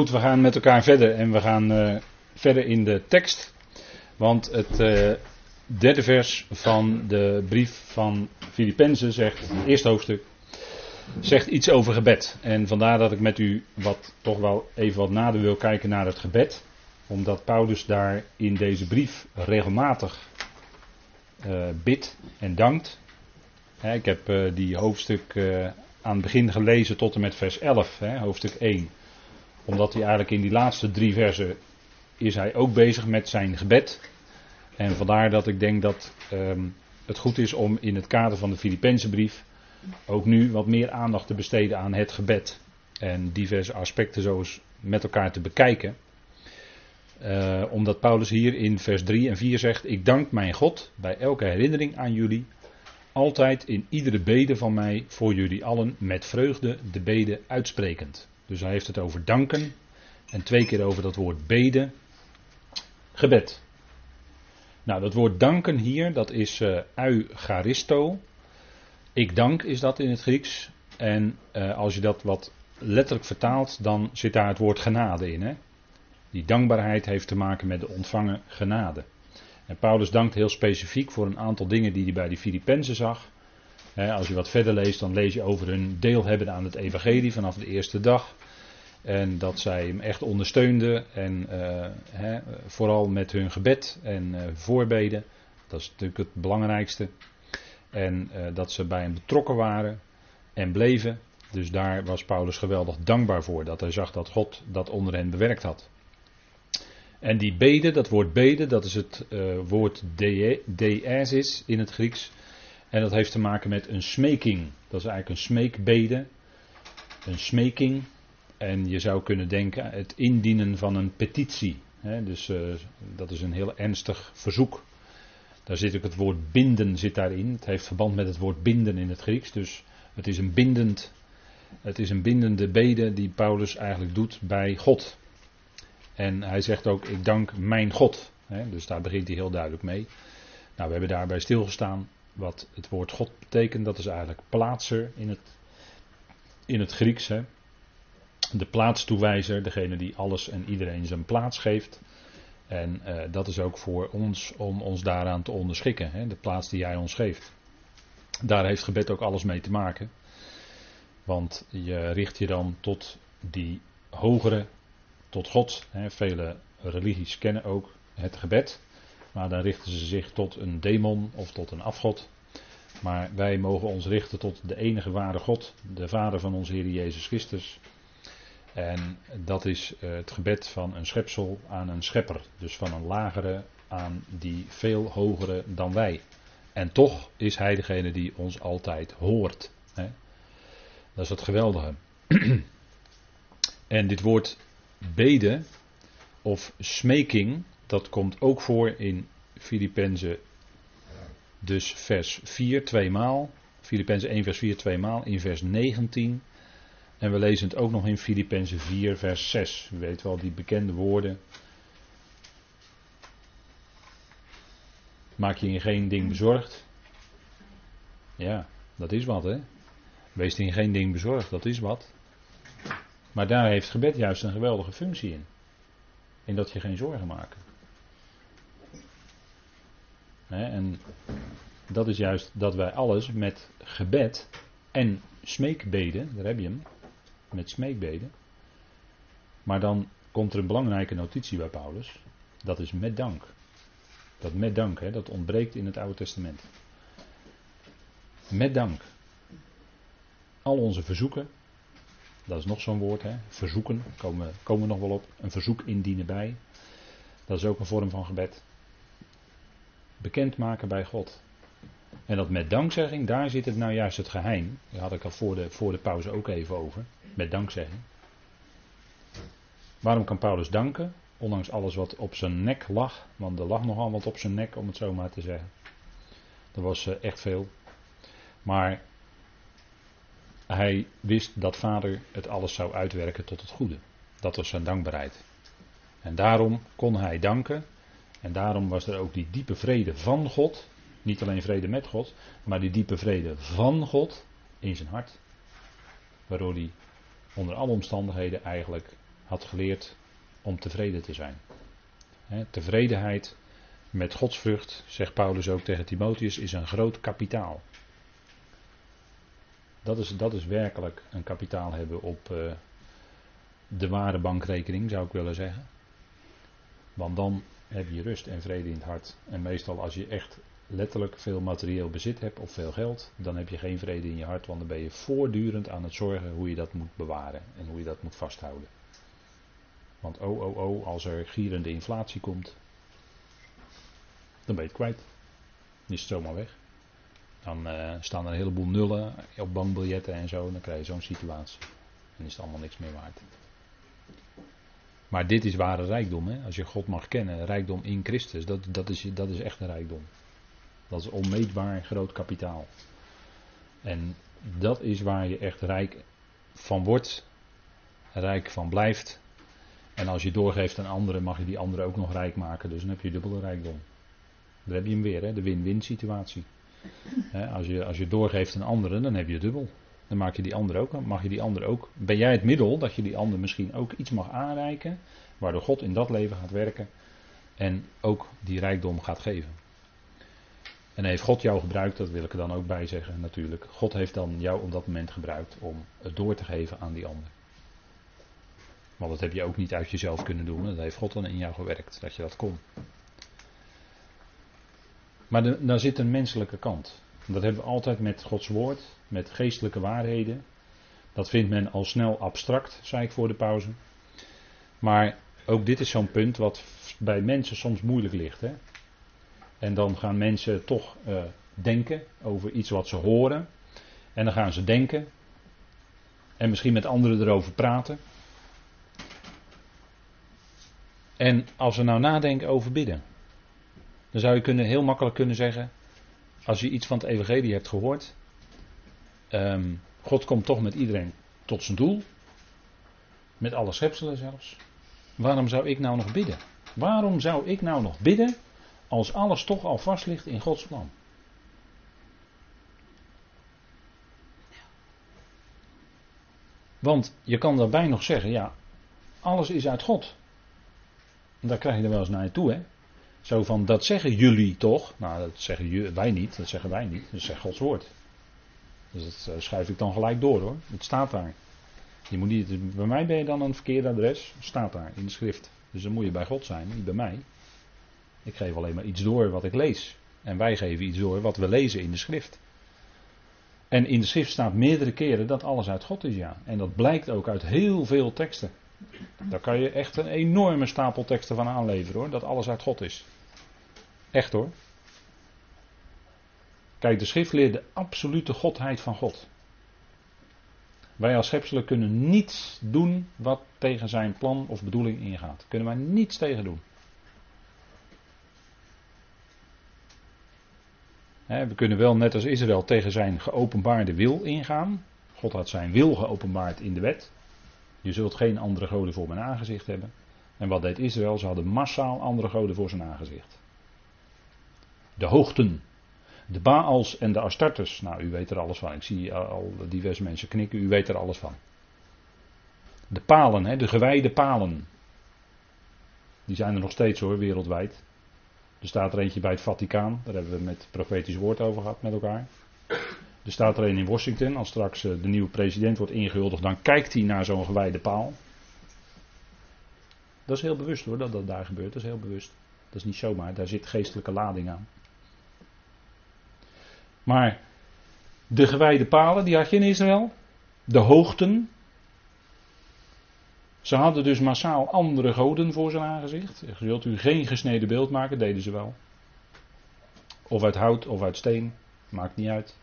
Goed, we gaan met elkaar verder en we gaan uh, verder in de tekst. Want het uh, derde vers van de brief van Filippenzen zegt, het eerste hoofdstuk, zegt iets over gebed. En vandaar dat ik met u wat, toch wel even wat nader wil kijken naar het gebed. Omdat Paulus daar in deze brief regelmatig uh, bidt en dankt. Ik heb die hoofdstuk aan het begin gelezen tot en met vers 11, hè, hoofdstuk 1 omdat hij eigenlijk in die laatste drie versen is hij ook bezig met zijn gebed. En vandaar dat ik denk dat um, het goed is om in het kader van de Filipense brief ook nu wat meer aandacht te besteden aan het gebed. En diverse aspecten zo eens met elkaar te bekijken. Uh, omdat Paulus hier in vers 3 en 4 zegt: Ik dank mijn God bij elke herinnering aan jullie. Altijd in iedere bede van mij voor jullie allen met vreugde de bede uitsprekend. Dus hij heeft het over danken. En twee keer over dat woord beden. Gebed. Nou, dat woord danken hier, dat is uh. Ik dank is dat in het Grieks. En uh, als je dat wat letterlijk vertaalt, dan zit daar het woord genade in. Hè? Die dankbaarheid heeft te maken met de ontvangen genade. En Paulus dankt heel specifiek voor een aantal dingen die hij bij die Filippenzen zag als je wat verder leest, dan lees je over hun deel hebben aan het evangelie vanaf de eerste dag. En dat zij hem echt ondersteunden. En uh, vooral met hun gebed en uh, voorbeden. Dat is natuurlijk het belangrijkste. En uh, dat ze bij hem betrokken waren en bleven. Dus daar was Paulus geweldig dankbaar voor. Dat hij zag dat God dat onder hen bewerkt had. En die beden, dat woord beden, dat is het woord deesis in het Grieks. En dat heeft te maken met een smeking. Dat is eigenlijk een smeekbede. Een smeking. En je zou kunnen denken het indienen van een petitie. dus uh, dat is een heel ernstig verzoek. Daar zit ook het woord binden zit daarin. Het heeft verband met het woord binden in het Grieks. Dus het is een bindend. Het is een bindende bede die Paulus eigenlijk doet bij God. En hij zegt ook: Ik dank mijn God. dus daar begint hij heel duidelijk mee. Nou, we hebben daarbij stilgestaan wat het woord God betekent. Dat is eigenlijk plaatser in het, in het Grieks. Hè. De plaatstoewijzer, degene die alles en iedereen zijn plaats geeft. En uh, dat is ook voor ons om ons daaraan te onderschikken. Hè, de plaats die hij ons geeft. Daar heeft gebed ook alles mee te maken. Want je richt je dan tot die hogere, tot God. Hè. Vele religies kennen ook het gebed. Maar dan richten ze zich tot een demon of tot een afgod. Maar wij mogen ons richten tot de enige ware God, de Vader van onze Heer Jezus Christus. En dat is eh, het gebed van een schepsel aan een schepper. Dus van een lagere aan die veel hogere dan wij. En toch is Hij degene die ons altijd hoort. Dat is het geweldige. en dit woord beden of smeking, dat komt ook voor in Filippenzen dus vers 4 tweemaal. Filippenzen 1 vers 4 tweemaal. In vers 19. En we lezen het ook nog in Filippenzen 4 vers 6. U weet wel die bekende woorden. Maak je in geen ding bezorgd. Ja, dat is wat hè. Wees in geen ding bezorgd, dat is wat. Maar daar heeft gebed juist een geweldige functie in. In dat je geen zorgen maakt en dat is juist dat wij alles met gebed en smeekbeden, daar heb je hem, met smeekbeden. Maar dan komt er een belangrijke notitie bij Paulus. Dat is met dank. Dat met dank, hè, dat ontbreekt in het Oude Testament. Met dank. Al onze verzoeken, dat is nog zo'n woord, hè, verzoeken, komen, komen we nog wel op. Een verzoek indienen bij. Dat is ook een vorm van gebed bekendmaken bij God. En dat met dankzegging, daar zit het nou juist het geheim. Daar had ik al voor de, voor de pauze ook even over. Met dankzegging. Waarom kan Paulus danken? Ondanks alles wat op zijn nek lag. Want er lag nogal wat op zijn nek, om het zo maar te zeggen. Er was uh, echt veel. Maar hij wist dat vader het alles zou uitwerken tot het goede. Dat was zijn dankbaarheid. En daarom kon hij danken en daarom was er ook die diepe vrede van God. Niet alleen vrede met God, maar die diepe vrede van God in zijn hart. Waardoor hij onder alle omstandigheden eigenlijk had geleerd om tevreden te zijn. tevredenheid met godsvrucht, zegt Paulus ook tegen Timotheus, is een groot kapitaal. Dat is, dat is werkelijk een kapitaal hebben op uh, de ware bankrekening, zou ik willen zeggen. Want dan heb je rust en vrede in het hart. En meestal als je echt letterlijk veel materieel bezit hebt of veel geld, dan heb je geen vrede in je hart, want dan ben je voortdurend aan het zorgen hoe je dat moet bewaren en hoe je dat moet vasthouden. Want oh oh oh, als er gierende inflatie komt, dan ben je het kwijt. Dan is het zomaar weg. Dan uh, staan er een heleboel nullen op bankbiljetten en zo, dan krijg je zo'n situatie. En is het allemaal niks meer waard. Maar dit is ware rijkdom, hè? als je God mag kennen, rijkdom in Christus, dat, dat, is, dat is echt een rijkdom. Dat is onmeetbaar groot kapitaal. En dat is waar je echt rijk van wordt, rijk van blijft. En als je doorgeeft aan anderen, mag je die anderen ook nog rijk maken, dus dan heb je dubbele rijkdom. Daar heb je hem weer, hè? de win-win situatie. als, je, als je doorgeeft aan anderen, dan heb je dubbel. Dan maak je die ander ook, mag je die ander ook. Ben jij het middel dat je die ander misschien ook iets mag aanreiken, waardoor God in dat leven gaat werken en ook die rijkdom gaat geven. En heeft God jou gebruikt, dat wil ik er dan ook bij zeggen natuurlijk. God heeft dan jou op dat moment gebruikt om het door te geven aan die ander. Want dat heb je ook niet uit jezelf kunnen doen. Dat heeft God dan in jou gewerkt, dat je dat kon. Maar daar zit een menselijke kant. Dat hebben we altijd met Gods woord, met geestelijke waarheden. Dat vindt men al snel abstract, zei ik voor de pauze. Maar ook dit is zo'n punt wat bij mensen soms moeilijk ligt. Hè? En dan gaan mensen toch uh, denken over iets wat ze horen. En dan gaan ze denken. En misschien met anderen erover praten. En als ze nou nadenken over bidden. Dan zou je kunnen, heel makkelijk kunnen zeggen. Als je iets van het evangelie hebt gehoord. Um, God komt toch met iedereen tot zijn doel. Met alle schepselen zelfs. Waarom zou ik nou nog bidden? Waarom zou ik nou nog bidden als alles toch al vast ligt in Gods plan? Want je kan daarbij nog zeggen, ja, alles is uit God. En daar krijg je er wel eens naar toe, hè? Zo van, dat zeggen jullie toch? Nou, dat zeggen wij niet, dat zeggen wij niet, dat zegt Gods woord. Dus dat uh, schrijf ik dan gelijk door hoor. Het staat daar. Je moet niet, bij mij ben je dan een verkeerd adres. Het staat daar in de schrift. Dus dan moet je bij God zijn, niet bij mij. Ik geef alleen maar iets door wat ik lees. En wij geven iets door wat we lezen in de schrift. En in de schrift staat meerdere keren dat alles uit God is, ja. En dat blijkt ook uit heel veel teksten. Daar kan je echt een enorme stapel teksten van aanleveren hoor, dat alles uit God is. Echt hoor. Kijk, de schrift leert de absolute godheid van God. Wij als schepselen kunnen niets doen wat tegen zijn plan of bedoeling ingaat. Kunnen wij niets tegen doen. we kunnen wel, net als Israël, tegen zijn geopenbaarde wil ingaan. God had zijn wil geopenbaard in de wet. Je zult geen andere goden voor mijn aangezicht hebben. En wat deed Israël? Ze hadden massaal andere goden voor zijn aangezicht. De hoogten. De Baals en de Astartes. Nou, u weet er alles van. Ik zie al diverse mensen knikken. U weet er alles van. De palen, hè, de gewijde palen. Die zijn er nog steeds hoor, wereldwijd. Er staat er eentje bij het Vaticaan. Daar hebben we met profetisch woord over gehad met elkaar. Er staat er in Washington. Als straks eh, de nieuwe president wordt ingehuldigd, dan kijkt hij naar zo'n gewijde paal. Dat is heel bewust hoor, dat dat daar gebeurt. Dat is heel bewust. Dat is niet zomaar, daar zit geestelijke lading aan. Maar de gewijde palen, die had je in Israël. De hoogten. Ze hadden dus massaal andere goden voor zijn aangezicht. Zult u geen gesneden beeld maken, deden ze wel. Of uit hout of uit steen, maakt niet uit.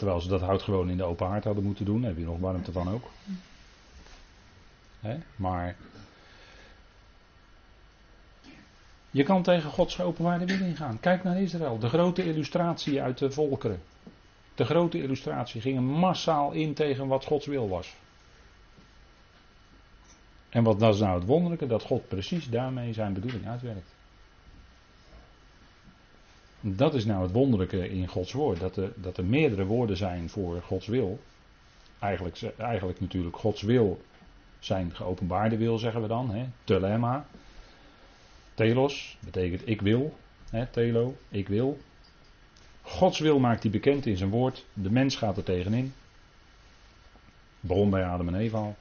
Terwijl ze dat hout gewoon in de open haard hadden moeten doen. Heb je nog warmte van ook. Maar je kan tegen Gods geopenbaarde wil ingaan. Kijk naar Israël. De grote illustratie uit de volkeren. De grote illustratie ging massaal in tegen wat Gods wil was. En wat was nou het wonderlijke? Dat God precies daarmee zijn bedoeling uitwerkt. Dat is nou het wonderlijke in Gods woord. Dat er, dat er meerdere woorden zijn voor Gods wil. eigenlijk, eigenlijk natuurlijk Gods wil, zijn geopenbaarde wil zeggen we dan, hè, telema. Telos betekent ik wil, hè, telo, ik wil. Gods wil maakt hij bekend in zijn woord, de mens gaat er tegenin. Begon bij Adam en Eva al.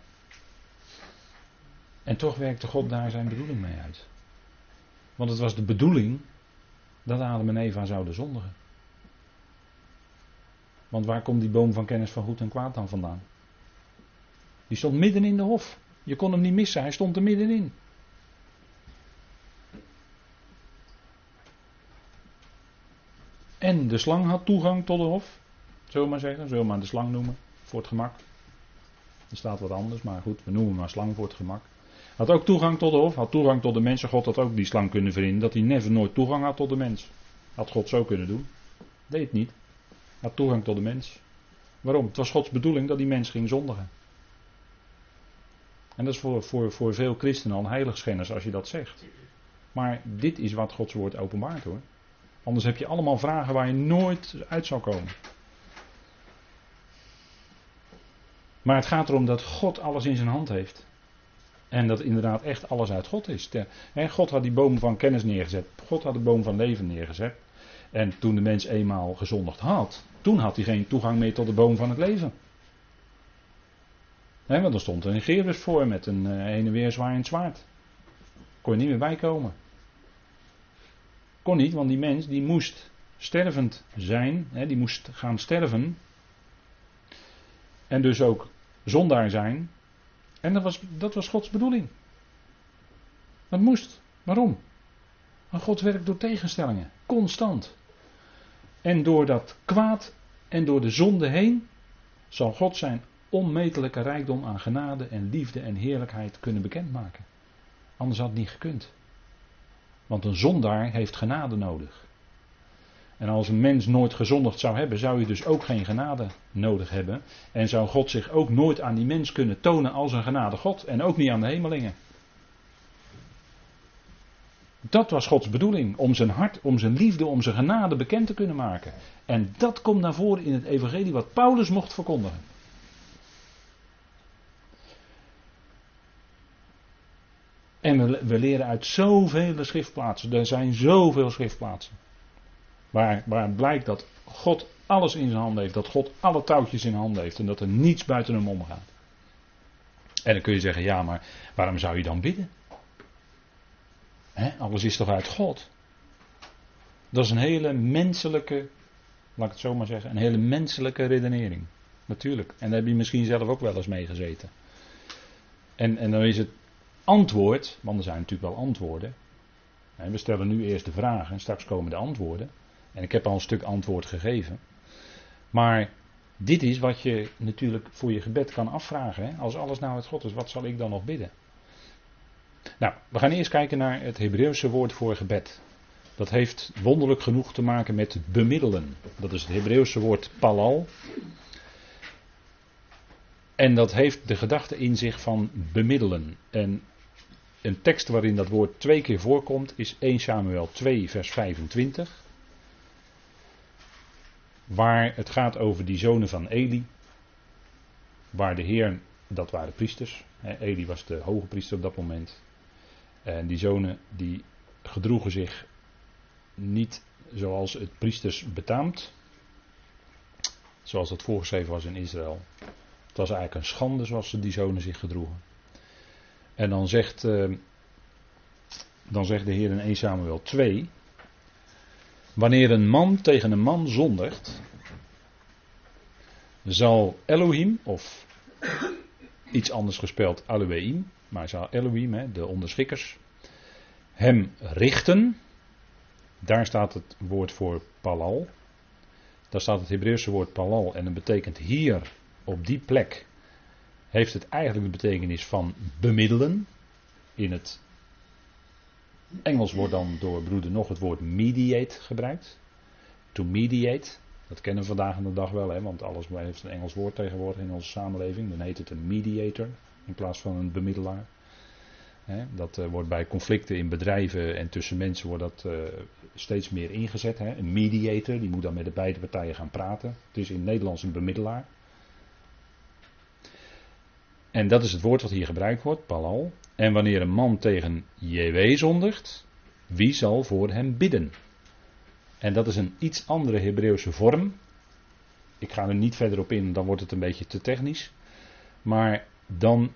En toch werkte God daar zijn bedoeling mee uit. Want het was de bedoeling dat Adam en Eva zouden zondigen. Want waar komt die boom van kennis van goed en kwaad dan vandaan? Die stond midden in de hof. Je kon hem niet missen, hij stond er middenin. En de slang had toegang tot de hof. Zullen we maar zeggen, zullen we maar de slang noemen, voor het gemak. Er staat wat anders, maar goed, we noemen maar slang voor het gemak. Had ook toegang tot de hof, had toegang tot de mensen. God had ook die slang kunnen vrienden, dat hij never nooit toegang had tot de mens. Had God zo kunnen doen. Deed het niet. Had toegang tot de mens. Waarom? Het was Gods bedoeling dat die mens ging zondigen. En dat is voor, voor, voor veel christenen al heiligschennis als je dat zegt. Maar dit is wat Gods woord openbaart hoor. Anders heb je allemaal vragen waar je nooit uit zal komen. Maar het gaat erom dat God alles in zijn hand heeft. En dat inderdaad echt alles uit God is. God had die boom van kennis neergezet. God had de boom van leven neergezet. En toen de mens eenmaal gezondigd had, toen had hij geen toegang meer tot de boom van het leven. Want er stond een Gerus voor met een uh, heen en weer zwaaiend zwaard. Kon je niet meer bijkomen. Kon niet, want die mens die moest stervend zijn, die moest gaan sterven. En dus ook zondaar zijn. En dat was, dat was Gods bedoeling. Dat moest. Waarom? Want God werkt door tegenstellingen. Constant. En door dat kwaad en door de zonde heen zal God zijn onmetelijke rijkdom aan genade en liefde en heerlijkheid kunnen bekendmaken. Anders had het niet gekund. Want een zondaar heeft genade nodig. En als een mens nooit gezondigd zou hebben, zou je dus ook geen genade nodig hebben. En zou God zich ook nooit aan die mens kunnen tonen als een genade God. En ook niet aan de hemelingen. Dat was Gods bedoeling. Om zijn hart, om zijn liefde, om zijn genade bekend te kunnen maken. En dat komt naar voren in het evangelie wat Paulus mocht verkondigen. En we, we leren uit zoveel schriftplaatsen. Er zijn zoveel schriftplaatsen. Waar, waar blijkt dat God alles in zijn handen heeft. Dat God alle touwtjes in handen heeft. En dat er niets buiten hem omgaat. En dan kun je zeggen, ja, maar waarom zou je dan bidden? He, alles is toch uit God? Dat is een hele menselijke, laat ik het zo maar zeggen, een hele menselijke redenering. Natuurlijk. En daar heb je misschien zelf ook wel eens mee gezeten. En, en dan is het antwoord, want er zijn natuurlijk wel antwoorden. We stellen nu eerst de vragen en straks komen de antwoorden. En ik heb al een stuk antwoord gegeven. Maar dit is wat je natuurlijk voor je gebed kan afvragen. Hè? Als alles nou uit God is, wat zal ik dan nog bidden? Nou, we gaan eerst kijken naar het Hebreeuwse woord voor gebed. Dat heeft wonderlijk genoeg te maken met bemiddelen. Dat is het Hebreeuwse woord palal. En dat heeft de gedachte in zich van bemiddelen. En een tekst waarin dat woord twee keer voorkomt is 1 Samuel 2, vers 25. Waar het gaat over die zonen van Eli. Waar de Heer, dat waren priesters. Eli was de hoge priester op dat moment. En die zonen die gedroegen zich niet zoals het priesters betaamt. Zoals dat voorgeschreven was in Israël. Het was eigenlijk een schande zoals die zonen zich gedroegen. En dan zegt, uh, dan zegt de Heer in 1 Samuel 2. Wanneer een man tegen een man zondigt, zal Elohim, of iets anders gespeld Elohim, maar zal Elohim, de onderschikkers, hem richten. Daar staat het woord voor palal. Daar staat het Hebreeuwse woord palal en dat betekent hier op die plek heeft het eigenlijk de betekenis van bemiddelen. In het Engels wordt dan door broeder nog het woord mediate gebruikt. To mediate, dat kennen we vandaag de dag wel, hè, want alles heeft een Engels woord tegenwoordig in onze samenleving. Dan heet het een mediator in plaats van een bemiddelaar. dat uh, wordt bij conflicten in bedrijven en tussen mensen wordt dat uh, steeds meer ingezet. Hè. Een mediator, die moet dan met de beide partijen gaan praten. Het is in het Nederlands een bemiddelaar. En dat is het woord wat hier gebruikt wordt, palal. En wanneer een man tegen JW zondigt, wie zal voor hem bidden? En dat is een iets andere Hebreeuwse vorm. Ik ga er niet verder op in, dan wordt het een beetje te technisch. Maar dan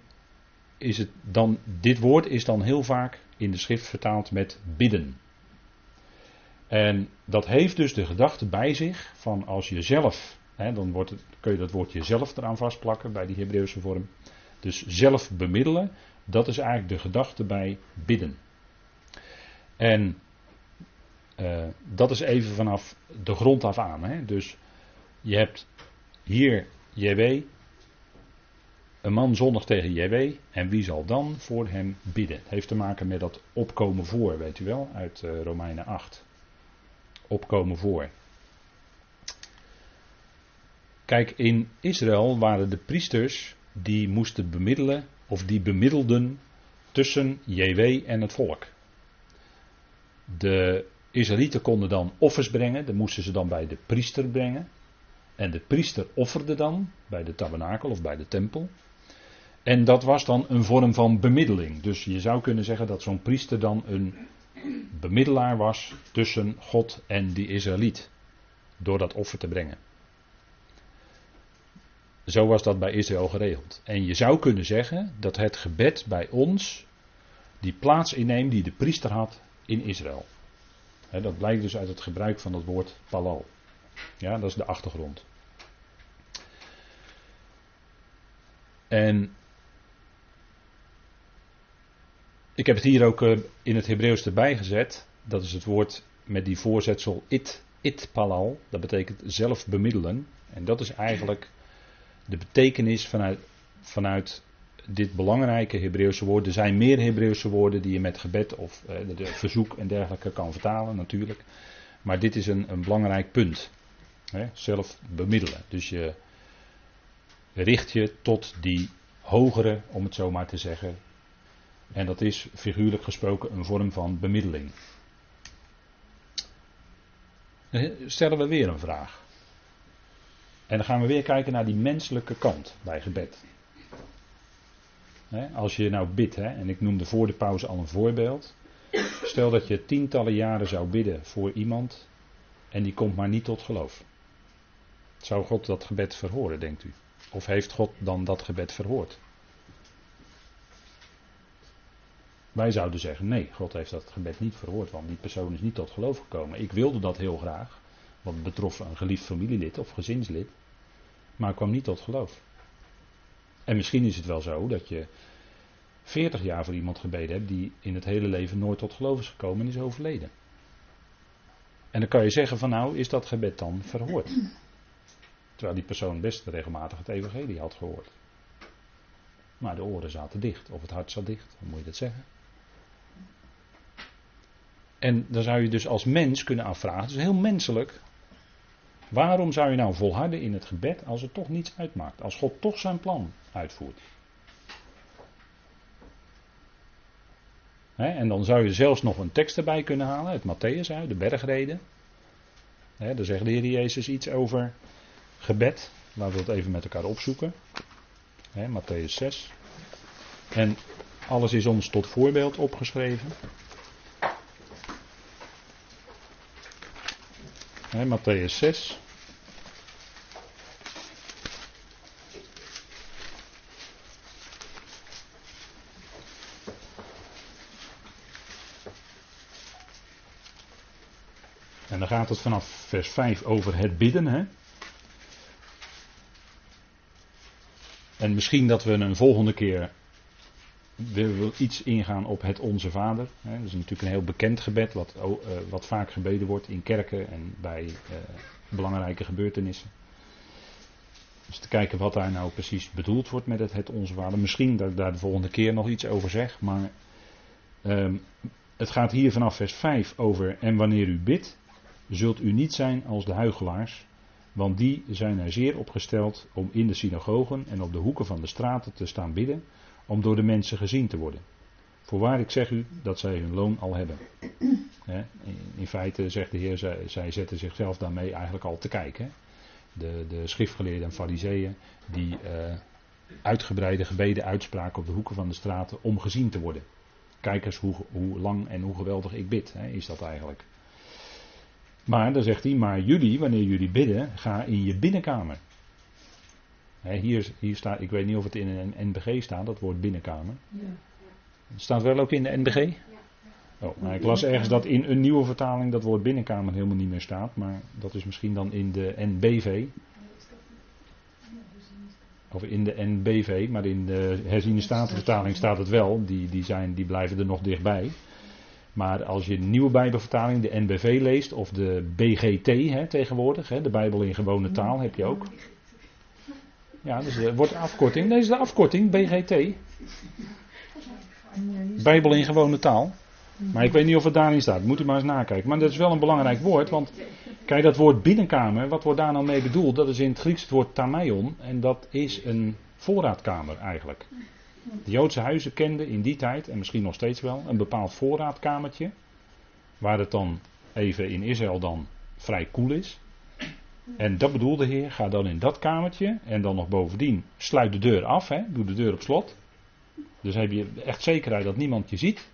is het dan, dit woord is dan heel vaak in de schrift vertaald met bidden. En dat heeft dus de gedachte bij zich van als je zelf, hè, dan wordt het, kun je dat woordje zelf eraan vastplakken bij die Hebreeuwse vorm. Dus zelf bemiddelen, dat is eigenlijk de gedachte bij bidden. En uh, dat is even vanaf de grond af aan. Hè? Dus je hebt hier JW, een man zondig tegen JW, en wie zal dan voor hem bidden? Het heeft te maken met dat opkomen voor, weet u wel, uit uh, Romeinen 8. Opkomen voor. Kijk, in Israël waren de priesters die moesten bemiddelen, of die bemiddelden tussen JW en het volk. De Israëlieten konden dan offers brengen, dat moesten ze dan bij de priester brengen. En de priester offerde dan bij de tabernakel of bij de tempel. En dat was dan een vorm van bemiddeling. Dus je zou kunnen zeggen dat zo'n priester dan een bemiddelaar was tussen God en die Israëliet. Door dat offer te brengen. Zo was dat bij Israël geregeld. En je zou kunnen zeggen dat het gebed bij ons die plaats inneemt die de priester had in Israël. dat blijkt dus uit het gebruik van het woord palal. Ja, dat is de achtergrond. En ik heb het hier ook eh, in het Hebreeuws erbij gezet. Dat is het woord met die voorzetsel it, it palal. Dat betekent zelf bemiddelen. En dat is eigenlijk de betekenis vanuit, vanuit dit belangrijke Hebreeuwse woord. Er zijn meer Hebreeuwse woorden die je met gebed of eh, de, verzoek en dergelijke kan vertalen, natuurlijk. Maar dit is een, een belangrijk punt. Hè? Zelf bemiddelen. Dus je richt je tot die hogere, om het zo maar te zeggen. En dat is figuurlijk gesproken een vorm van bemiddeling. Dan stellen we weer een vraag. En dan gaan we weer kijken naar die menselijke kant bij gebed. als je nou bidt, en ik noemde voor de pauze al een voorbeeld. Stel dat je tientallen jaren zou bidden voor iemand en die komt maar niet tot geloof. Zou God dat gebed verhoren, denkt u? Of heeft God dan dat gebed verhoord? Wij zouden zeggen: nee, God heeft dat gebed niet verhoord, want die persoon is niet tot geloof gekomen. Ik wilde dat heel graag, wat betrof een geliefd familielid of gezinslid, maar kwam niet tot geloof. En misschien is het wel zo dat je 40 jaar voor iemand gebeden hebt die in het hele leven nooit tot geloof is gekomen en is overleden. En dan kan je zeggen van nou, is dat gebed dan verhoord? Terwijl die persoon best regelmatig het evangelie had gehoord. Maar de oren zaten dicht, of het hart zat dicht, hoe moet je dat zeggen? En dan zou je dus als mens kunnen afvragen, het is heel menselijk. Waarom zou je nou volharden in het gebed als het toch niets uitmaakt? Als God toch zijn plan uitvoert. en dan zou je zelfs nog een tekst erbij kunnen halen, uit Matthäus uit, de bergreden. He, daar zegt de Heer Jezus iets over gebed. Laten we het even met elkaar opzoeken. He, Matthäus 6. En alles is ons tot voorbeeld opgeschreven. Matthäus 6. Gaat het vanaf vers 5 over het bidden. Hè? En misschien dat we een volgende keer willen iets ingaan op het Onze Vader. Hè? Dat is natuurlijk een heel bekend gebed, wat, uh, wat vaak gebeden wordt in kerken en bij uh, belangrijke gebeurtenissen. Dus te kijken wat daar nou precies bedoeld wordt met het, het Onze Vader. Misschien dat ik daar de volgende keer nog iets over zeg, maar um, het gaat hier vanaf vers 5 over en wanneer u bidt, zult u niet zijn als de huigelaars, want die zijn er zeer opgesteld om in de synagogen en op de hoeken van de straten te staan bidden, om door de mensen gezien te worden. Voorwaar ik zeg u dat zij hun loon al hebben. In feite zegt de Heer, zij, zetten zichzelf daarmee eigenlijk al te kijken. De, de schriftgeleerden en fariseeën die uh, uitgebreide gebeden uitspraken op de hoeken van de straten om gezien te worden. Kijk eens hoe, hoe lang en hoe geweldig ik bid, hè, is dat eigenlijk. Maar dan zegt hij, maar jullie, wanneer jullie bidden, ga in je binnenkamer. hier, hier staat, ik weet niet of het in een NBG staat, dat woord binnenkamer. Ja. Het staat wel ook in de NBG? Oh, nou, ik las ergens dat in een nieuwe vertaling dat woord binnenkamer helemaal niet meer staat, maar dat is misschien dan in de NBV. Of in de NBV, maar in de herziene statenvertaling staat het wel. Die, die, zijn, die blijven er nog dichtbij. Maar als je de nieuwe Bijbelvertaling, de NBV leest, of de BGT hè, tegenwoordig, hè, de Bijbel in gewone taal heb je ook. Ja, dus er wordt afkorting. Deze is de afkorting, BGT. Bijbel in gewone taal. Maar ik weet niet of het daarin staat. Moet u maar eens nakijken. Maar dat is wel een belangrijk woord. Want kijk, dat woord binnenkamer, wat wordt daar nou mee bedoeld? Dat is in het Grieks het woord tamaion. En dat is een voorraadkamer eigenlijk. De Joodse huizen kenden in die tijd, en misschien nog steeds wel, een bepaald voorraadkamertje. Waar het dan even in Israël dan vrij koel is. En dat bedoelde de Heer, ga dan in dat kamertje en dan nog bovendien sluit de deur af, hè, doe de deur op slot. Dus heb je echt zekerheid dat niemand je ziet.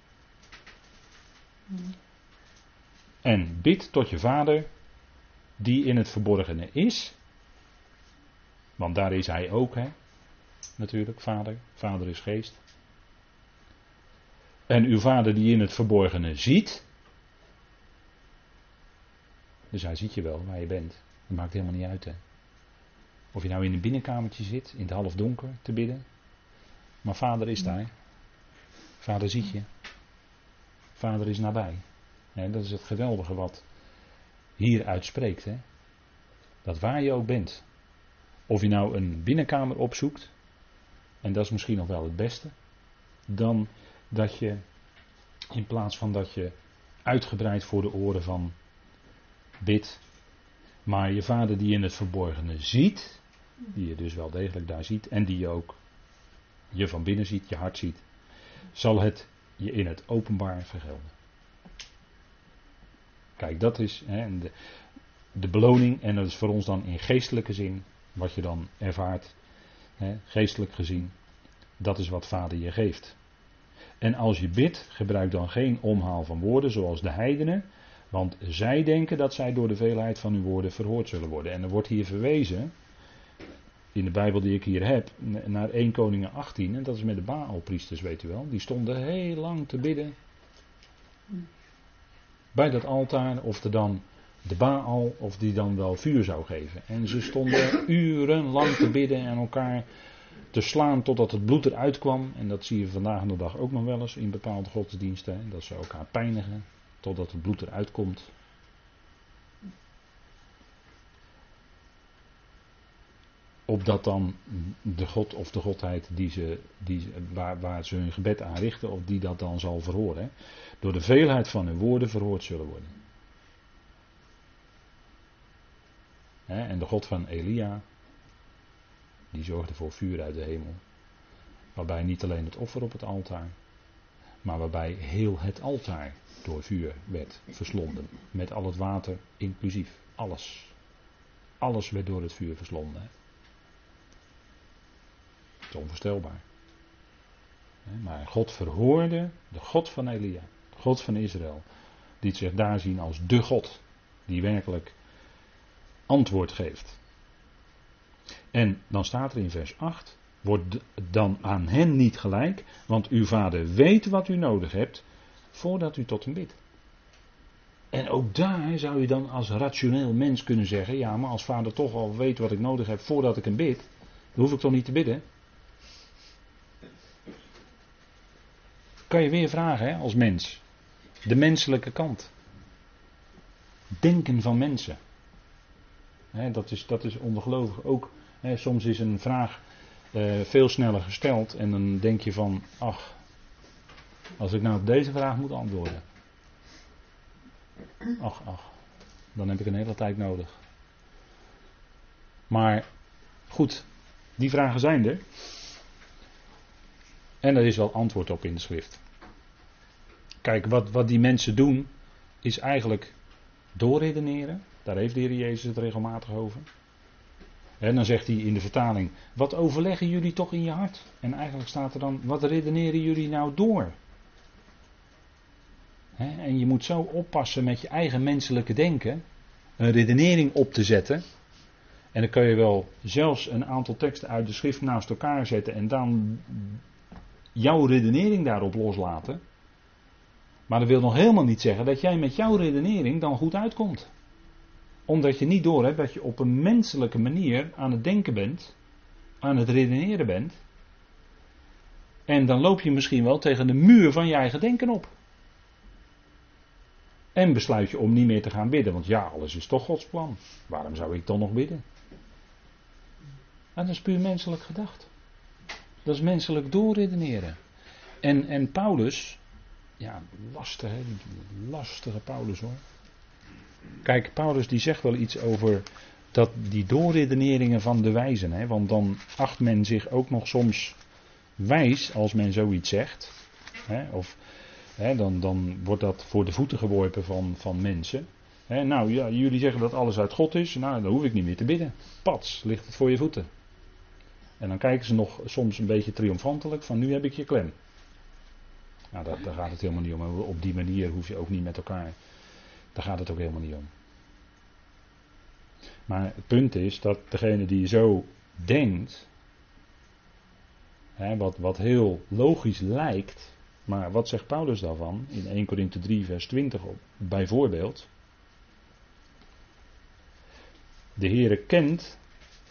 En bid tot je vader, die in het verborgene is. Want daar is hij ook, hè? Natuurlijk, vader. Vader is geest. En uw vader die in het verborgene ziet. Dus hij ziet je wel waar je bent. Dat maakt helemaal niet uit, hè? Of je nou in een binnenkamertje zit, in het halfdonker te bidden. Maar vader is daar. Vader ziet je. Vader is nabij. dat is het geweldige wat hier uitspreekt. Hè? Dat waar je ook bent. Of je nou een binnenkamer opzoekt. En dat is misschien nog wel het beste. Dan dat je in plaats van dat je uitgebreid voor de oren van bidt. Maar je vader die in het verborgene ziet. Die je dus wel degelijk daar ziet. En die je ook je van binnen ziet, je hart ziet. Zal het je in het openbaar vergelden. Kijk, dat is hè, de, de, beloning en dat is voor ons dan in geestelijke zin, wat je dan ervaart, geestelijk gezien, dat is wat Vader je geeft. En als je bidt, gebruik dan geen omhaal van woorden zoals de heidenen, want zij denken dat zij door de veelheid van uw woorden verhoord zullen worden. En er wordt hier verwezen in de Bijbel die ik hier heb, naar 1 Koningen 18. En dat is met de Baalpriesters, weet u wel. Die stonden heel lang te bidden. Bij dat altaar, of er dan de Baal, of die dan wel vuur zou geven. En ze stonden urenlang te bidden en elkaar te slaan totdat het bloed eruit kwam. En dat zie je vandaag de dag ook nog wel eens in bepaalde godsdiensten. Dat ze elkaar pijnigen totdat het bloed eruit komt. opdat dan de God of de Godheid die ze, die, waar, waar ze hun gebed aan richten, of die dat dan zal verhoren, door de veelheid van hun woorden verhoord zullen worden. En de God van Elia, die zorgde voor vuur uit de hemel, waarbij niet alleen het offer op het altaar, maar waarbij heel het altaar door vuur werd verslonden, met al het water inclusief, alles. Alles werd door het vuur verslonden is onvoorstelbaar. Maar God verhoorde de God van Elia, de God van Israël, die zich daar zien als de God, die werkelijk antwoord geeft. En dan staat er in vers 8, wordt dan aan hen niet gelijk, want uw vader weet wat u nodig hebt, voordat u tot hem bidt. En ook daar zou je dan als rationeel mens kunnen zeggen, ja, maar als vader toch al weet wat ik nodig heb voordat ik hem bid, dan hoef ik toch niet te bidden. kan je weer vragen hè, als mens. De menselijke kant. Denken van mensen. Dat, is, dat is. Ook soms is een vraag uh, veel sneller gesteld en dan denk je van, ach, als ik nou op deze vraag moet antwoorden. Ach, ach, dan heb ik een hele tijd nodig. Maar goed, die vragen zijn er. En er is wel antwoord op in de schrift. Kijk, wat, wat die mensen doen, is eigenlijk doorredeneren. Daar heeft de Heer Jezus het regelmatig over. En dan zegt hij in de vertaling: Wat overleggen jullie toch in je hart? En eigenlijk staat er dan: Wat redeneren jullie nou door? en je moet zo oppassen met je eigen menselijke denken, een redenering op te zetten. En dan kun je wel zelfs een aantal teksten uit de schrift naast elkaar zetten en dan jouw redenering daarop loslaten. Maar dat wil nog helemaal niet zeggen dat jij met jouw redenering dan goed uitkomt. Omdat je niet doorhebt dat je op een menselijke manier aan het denken bent, aan het redeneren bent. En dan loop je misschien wel tegen de muur van je eigen denken op. En besluit je om niet meer te gaan bidden, want ja, alles is toch Gods plan. Waarom zou ik dan nog bidden? En dat is puur menselijk gedacht. Dat is menselijk doorredeneren. En, en Paulus, ja, lastig, hè? lastige Paulus hoor. Kijk, Paulus die zegt wel iets over dat die doorredeneringen van de wijzen. Hè? Want dan acht men zich ook nog soms wijs als men zoiets zegt. Hè? Of hè, dan, dan wordt dat voor de voeten geworpen van, van mensen. Hè, nou ja, jullie zeggen dat alles uit God is. Nou, dan hoef ik niet meer te bidden. Pats, ligt het voor je voeten. En dan kijken ze nog soms een beetje triomfantelijk van nu heb ik je klem. Nou, daar, daar gaat het helemaal niet om. Op die manier hoef je ook niet met elkaar. Daar gaat het ook helemaal niet om. Maar het punt is dat degene die zo denkt, hè, wat, wat heel logisch lijkt, maar wat zegt Paulus daarvan in 1 Korinthe 3, vers 20 bijvoorbeeld? De Heere kent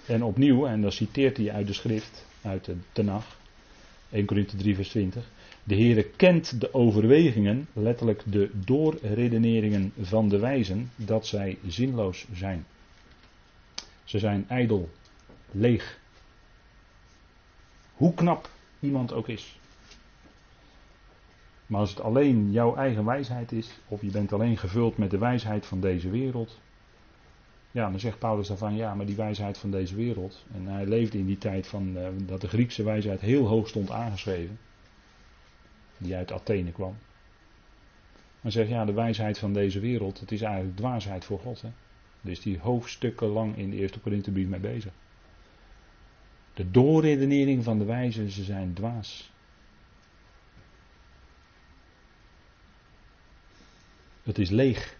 en opnieuw, en dan citeert hij uit de schrift, uit de Tenach, 1 Korinthe 3 vers 20. De Heere kent de overwegingen, letterlijk de doorredeneringen van de wijzen, dat zij zinloos zijn. Ze zijn ijdel, leeg. Hoe knap iemand ook is. Maar als het alleen jouw eigen wijsheid is, of je bent alleen gevuld met de wijsheid van deze wereld, ja, dan zegt Paulus daarvan, ja, maar die wijsheid van deze wereld. En hij leefde in die tijd van, uh, dat de Griekse wijsheid heel hoog stond aangeschreven. Die uit Athene kwam. Maar zegt, ja, de wijsheid van deze wereld, het is eigenlijk dwaasheid voor God. Hè? Dus die hoofdstukken lang in de eerste Korinthebrief mee bezig. De doorredenering van de wijzen, ze zijn dwaas. Het is leeg.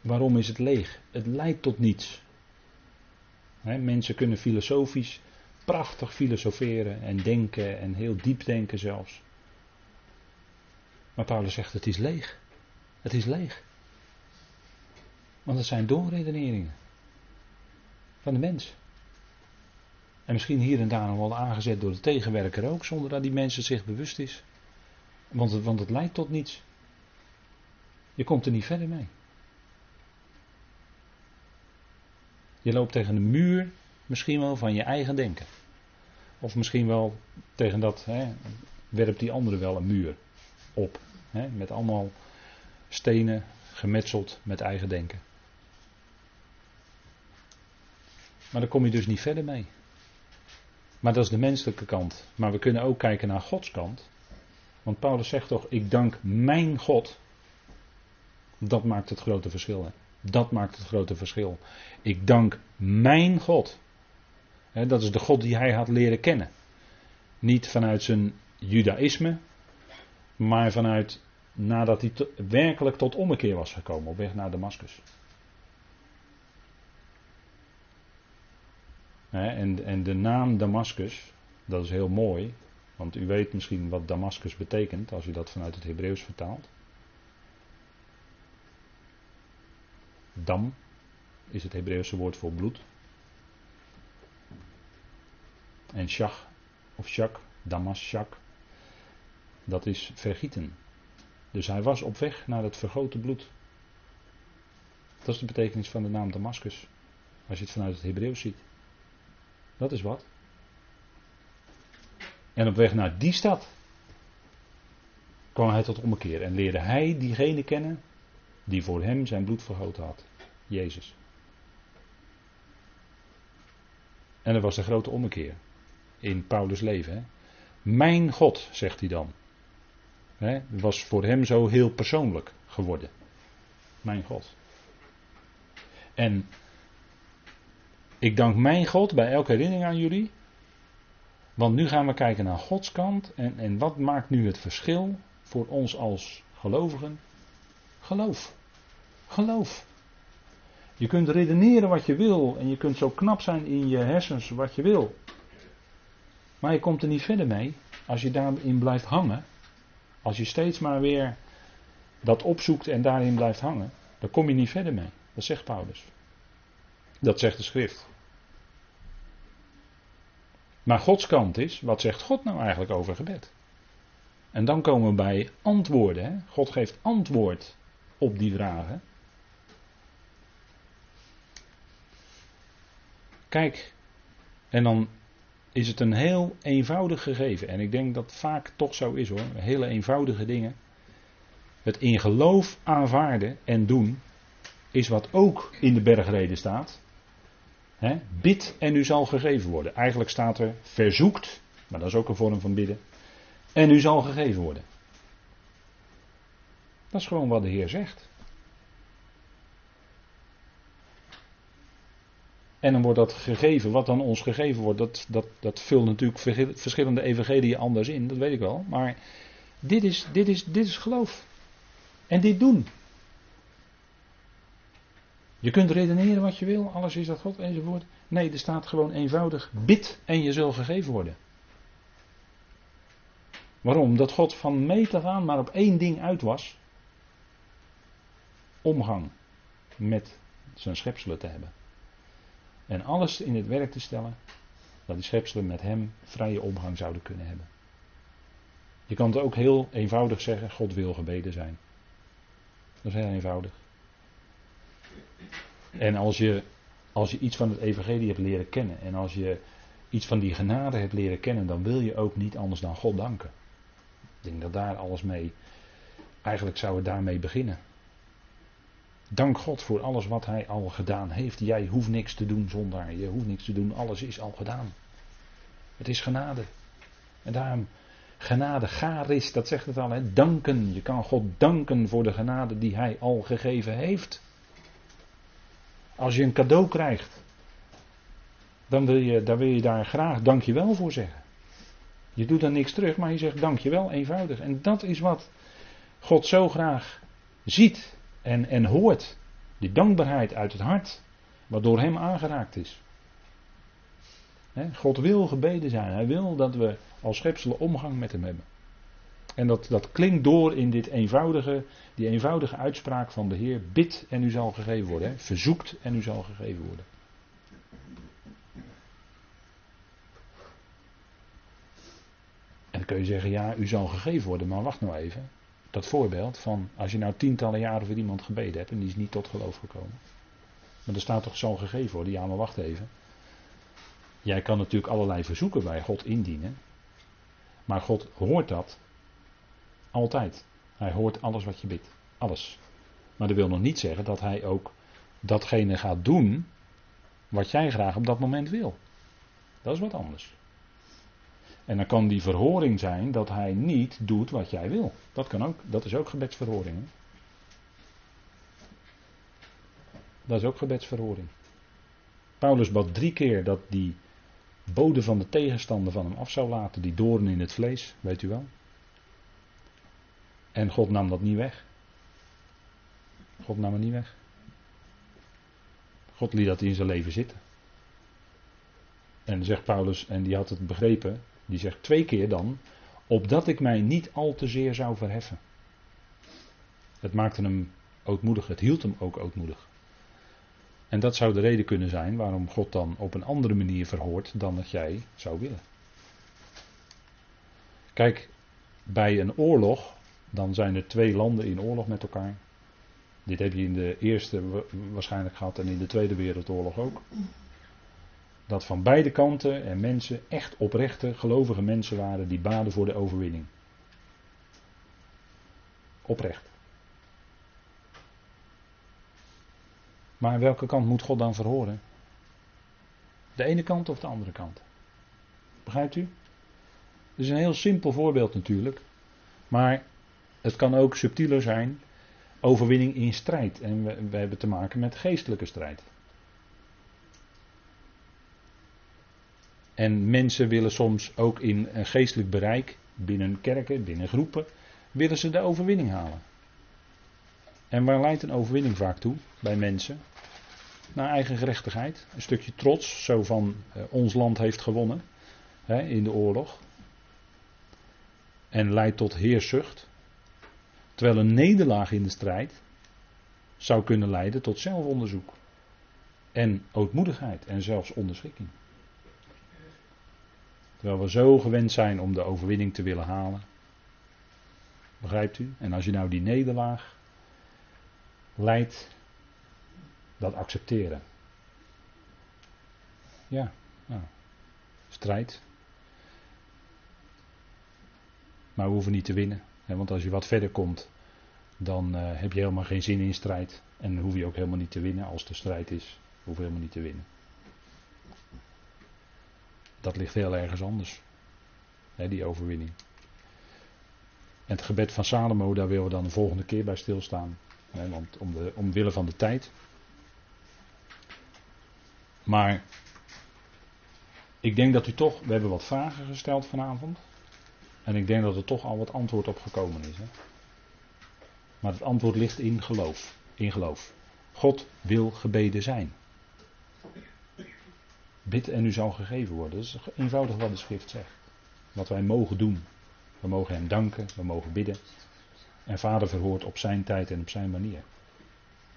Waarom is het leeg? Het leidt tot niets. mensen kunnen filosofisch prachtig filosoferen en denken en heel diep denken zelfs. Maar Paulus zegt het is leeg. Het is leeg. Want het zijn doorredeneringen van de mens. En misschien hier en daar nog wel aangezet door de tegenwerker ook, zonder dat die mensen zich bewust is. Want het, want het leidt tot niets. Je komt er niet verder mee. Je loopt tegen de muur, misschien wel van je eigen denken. Of misschien wel tegen dat, hè, werpt die andere wel een muur op. Hè, met allemaal stenen gemetseld met eigen denken. Maar daar kom je dus niet verder mee. Maar dat is de menselijke kant. Maar we kunnen ook kijken naar Gods kant. Want Paulus zegt toch: Ik dank mijn God. Dat maakt het grote verschil. Hè? Dat maakt het grote verschil. Ik dank mijn God. dat is de God die hij had leren kennen. Niet vanuit zijn judaïsme, maar vanuit nadat hij werkelijk tot ommekeer was gekomen op weg naar Damascus. en, en de naam Damascus, dat is heel mooi, want u weet misschien wat Damascus betekent als u dat vanuit het Hebreeuws vertaalt. Dam is het Hebreeuwse woord voor bloed. En shach of shak, damas shak, dat is vergieten. Dus hij was op weg naar het vergoten bloed. Dat is de betekenis van de naam Damascus. Als je het vanuit het Hebreeuws ziet. Dat is wat. En op weg naar die stad kwam hij tot ommekeer en leerde hij diegene kennen die voor hem zijn bloed vergoten had. Jezus. En er was een grote ommekeer in Paulus' leven. Hè? Mijn God, zegt hij dan. Hè? Was voor hem zo heel persoonlijk geworden. Mijn God. En Ik dank mijn God bij elke herinnering aan jullie. Want nu gaan we kijken naar Gods kant. En, en wat maakt nu het verschil voor ons als gelovigen? Geloof. Geloof. Je kunt redeneren wat je wil. En je kunt zo knap zijn in je hersens wat je wil. Maar je komt er niet verder mee als je daarin blijft hangen. Als je steeds maar weer dat opzoekt en daarin blijft hangen. Dan kom je niet verder mee. Dat zegt Paulus. Dat zegt de schrift. Maar Gods kant is, wat zegt God nou eigenlijk over gebed? En dan komen we bij antwoorden. Hè? God geeft antwoord op die vragen. Kijk, en dan is het een heel eenvoudig gegeven. En ik denk dat vaak toch zo is hoor. Hele eenvoudige dingen. Het in geloof aanvaarden en doen is wat ook in de bergreden staat. Bid en u zal gegeven worden. Eigenlijk staat er verzoekt, maar dat is ook een vorm van bidden. En u zal gegeven worden. Dat is gewoon wat de Heer zegt. En dan wordt dat gegeven, wat dan ons gegeven wordt, dat, dat, dat vult natuurlijk verschillende evangelieën anders in, dat weet ik wel. Maar dit is, dit is, dit is geloof. En dit doen. Je kunt redeneren wat je wil, alles is dat God enzovoort. Nee, er staat gewoon eenvoudig: bid en je zal gegeven worden. Waarom? Dat God van meet af aan maar op één ding uit was: omgang met zijn schepselen te hebben. En alles in het werk te stellen dat die schepselen met hem vrije omgang zouden kunnen hebben. Je kan het ook heel eenvoudig zeggen: God wil gebeden zijn. Dat is heel eenvoudig. En als je, als je iets van het evangelie hebt leren kennen en als je iets van die genade hebt leren kennen, dan wil je ook niet anders dan God danken. Ik denk dat daar alles mee, eigenlijk zou het daarmee beginnen. Dank God voor alles wat Hij al gedaan heeft. Jij hoeft niks te doen zonder, je hoeft niks te doen, alles is al gedaan. Het is genade. En daarom, genade, garis, dat zegt het al, hè? danken. Je kan God danken voor de genade die Hij al gegeven heeft. Als je een cadeau krijgt, dan wil je, dan wil je daar graag dankjewel voor zeggen. Je doet dan niks terug, maar je zegt dankjewel eenvoudig. En dat is wat God zo graag ziet en, en hoort. Die dankbaarheid uit het hart, wat door Hem aangeraakt is. God wil gebeden zijn. Hij wil dat we als schepselen omgang met Hem hebben. En dat, dat klinkt door in dit eenvoudige, die eenvoudige uitspraak van de Heer. Bid en u zal gegeven worden. Hè? Verzoekt en u zal gegeven worden. En dan kun je zeggen, ja, u zal gegeven worden. Maar wacht nou even. Dat voorbeeld van als je nou tientallen jaren voor iemand gebeden hebt en die is niet tot geloof gekomen. Maar er staat toch zal gegeven worden. Ja, maar wacht even. Jij kan natuurlijk allerlei verzoeken bij God indienen. Maar God hoort dat altijd. Hij hoort alles wat je bidt. Alles. Maar dat wil nog niet zeggen dat hij ook datgene gaat doen wat jij graag op dat moment wil. Dat is wat anders. En dan kan die verhoring zijn dat hij niet doet wat jij wil. Dat, kan ook, dat is ook gebedsverhoring. Dat is ook gebedsverhoring. Paulus bad drie keer dat die bode van de tegenstander van hem af zou laten, die doorn in het vlees, weet u wel. En God nam dat niet weg. God nam het niet weg. God liet dat in zijn leven zitten. En zegt Paulus, en die had het begrepen, die zegt twee keer dan, opdat ik mij niet al te zeer zou verheffen. Het maakte hem ootmoedig, het hield hem ook ootmoedig. En dat zou de reden kunnen zijn waarom God dan op een andere manier verhoort dan dat jij zou willen. Kijk, bij een oorlog dan zijn er twee landen in oorlog met elkaar. Dit heb je in de eerste waarschijnlijk gehad en in de Tweede Wereldoorlog ook. Dat van beide kanten er mensen, echt oprechte, gelovige mensen waren die baden voor de overwinning. Oprecht. Maar welke kant moet God dan verhoren? De ene kant of de andere kant? Begrijpt u? Het is een heel simpel voorbeeld natuurlijk. Maar het kan ook subtieler zijn. Overwinning in strijd. En we, we hebben te maken met geestelijke strijd. En mensen willen soms ook in een geestelijk bereik, binnen kerken, binnen groepen, willen ze de overwinning halen. En waar leidt een overwinning vaak toe bij mensen? Naar eigen gerechtigheid. Een stukje trots, zo van eh, ons land heeft gewonnen hè, in de oorlog. En leidt tot heerszucht. Terwijl een nederlaag in de strijd zou kunnen leiden tot zelfonderzoek. En ootmoedigheid en zelfs onderschikking. Terwijl we zo gewend zijn om de overwinning te willen halen. Begrijpt u? En als je nou die nederlaag leidt, dat accepteren. Ja, nou, strijd. Maar we hoeven niet te winnen. Hè, want als je wat verder komt, dan uh, heb je helemaal geen zin in strijd. En hoef je ook helemaal niet te winnen als de strijd is. Hoef je helemaal niet te winnen. Dat ligt heel ergens anders. Die overwinning. En het gebed van Salomo, daar willen we dan de volgende keer bij stilstaan. Want om de, omwille van de tijd. Maar ik denk dat u toch, we hebben wat vragen gesteld vanavond. En ik denk dat er toch al wat antwoord op gekomen is. Maar het antwoord ligt in geloof. In geloof. God wil gebeden zijn. Bid en u zal gegeven worden. Dat is eenvoudig wat de schrift zegt. Wat wij mogen doen. We mogen hem danken, we mogen bidden. En vader verhoort op zijn tijd en op zijn manier.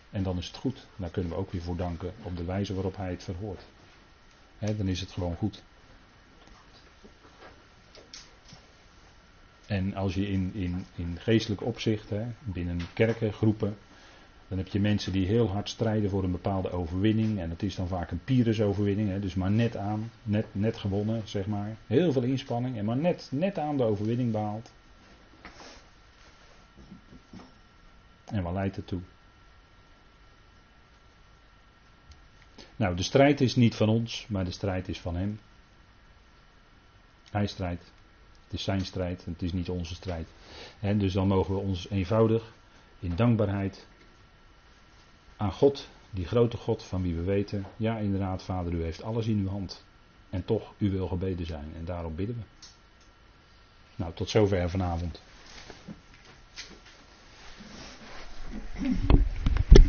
En dan is het goed. Daar kunnen we ook weer voor danken op de wijze waarop hij het verhoort. dan is het gewoon goed. En als je in, in, in geestelijk opzicht, binnen kerken, groepen, dan heb je mensen die heel hard strijden voor een bepaalde overwinning. En dat is dan vaak een Pyrrhus-overwinning, dus maar net aan, net, net gewonnen, zeg maar. Heel veel inspanning en maar net, net aan de overwinning behaald. En waar leidt het toe? Nou, de strijd is niet van ons, maar de strijd is van hem. Hij strijdt. Het is zijn strijd en het is niet onze strijd. En dus dan mogen we ons eenvoudig in dankbaarheid aan God, die grote God van wie we weten, ja inderdaad Vader, u heeft alles in uw hand. En toch, u wil gebeden zijn en daarom bidden we. Nou, tot zover vanavond.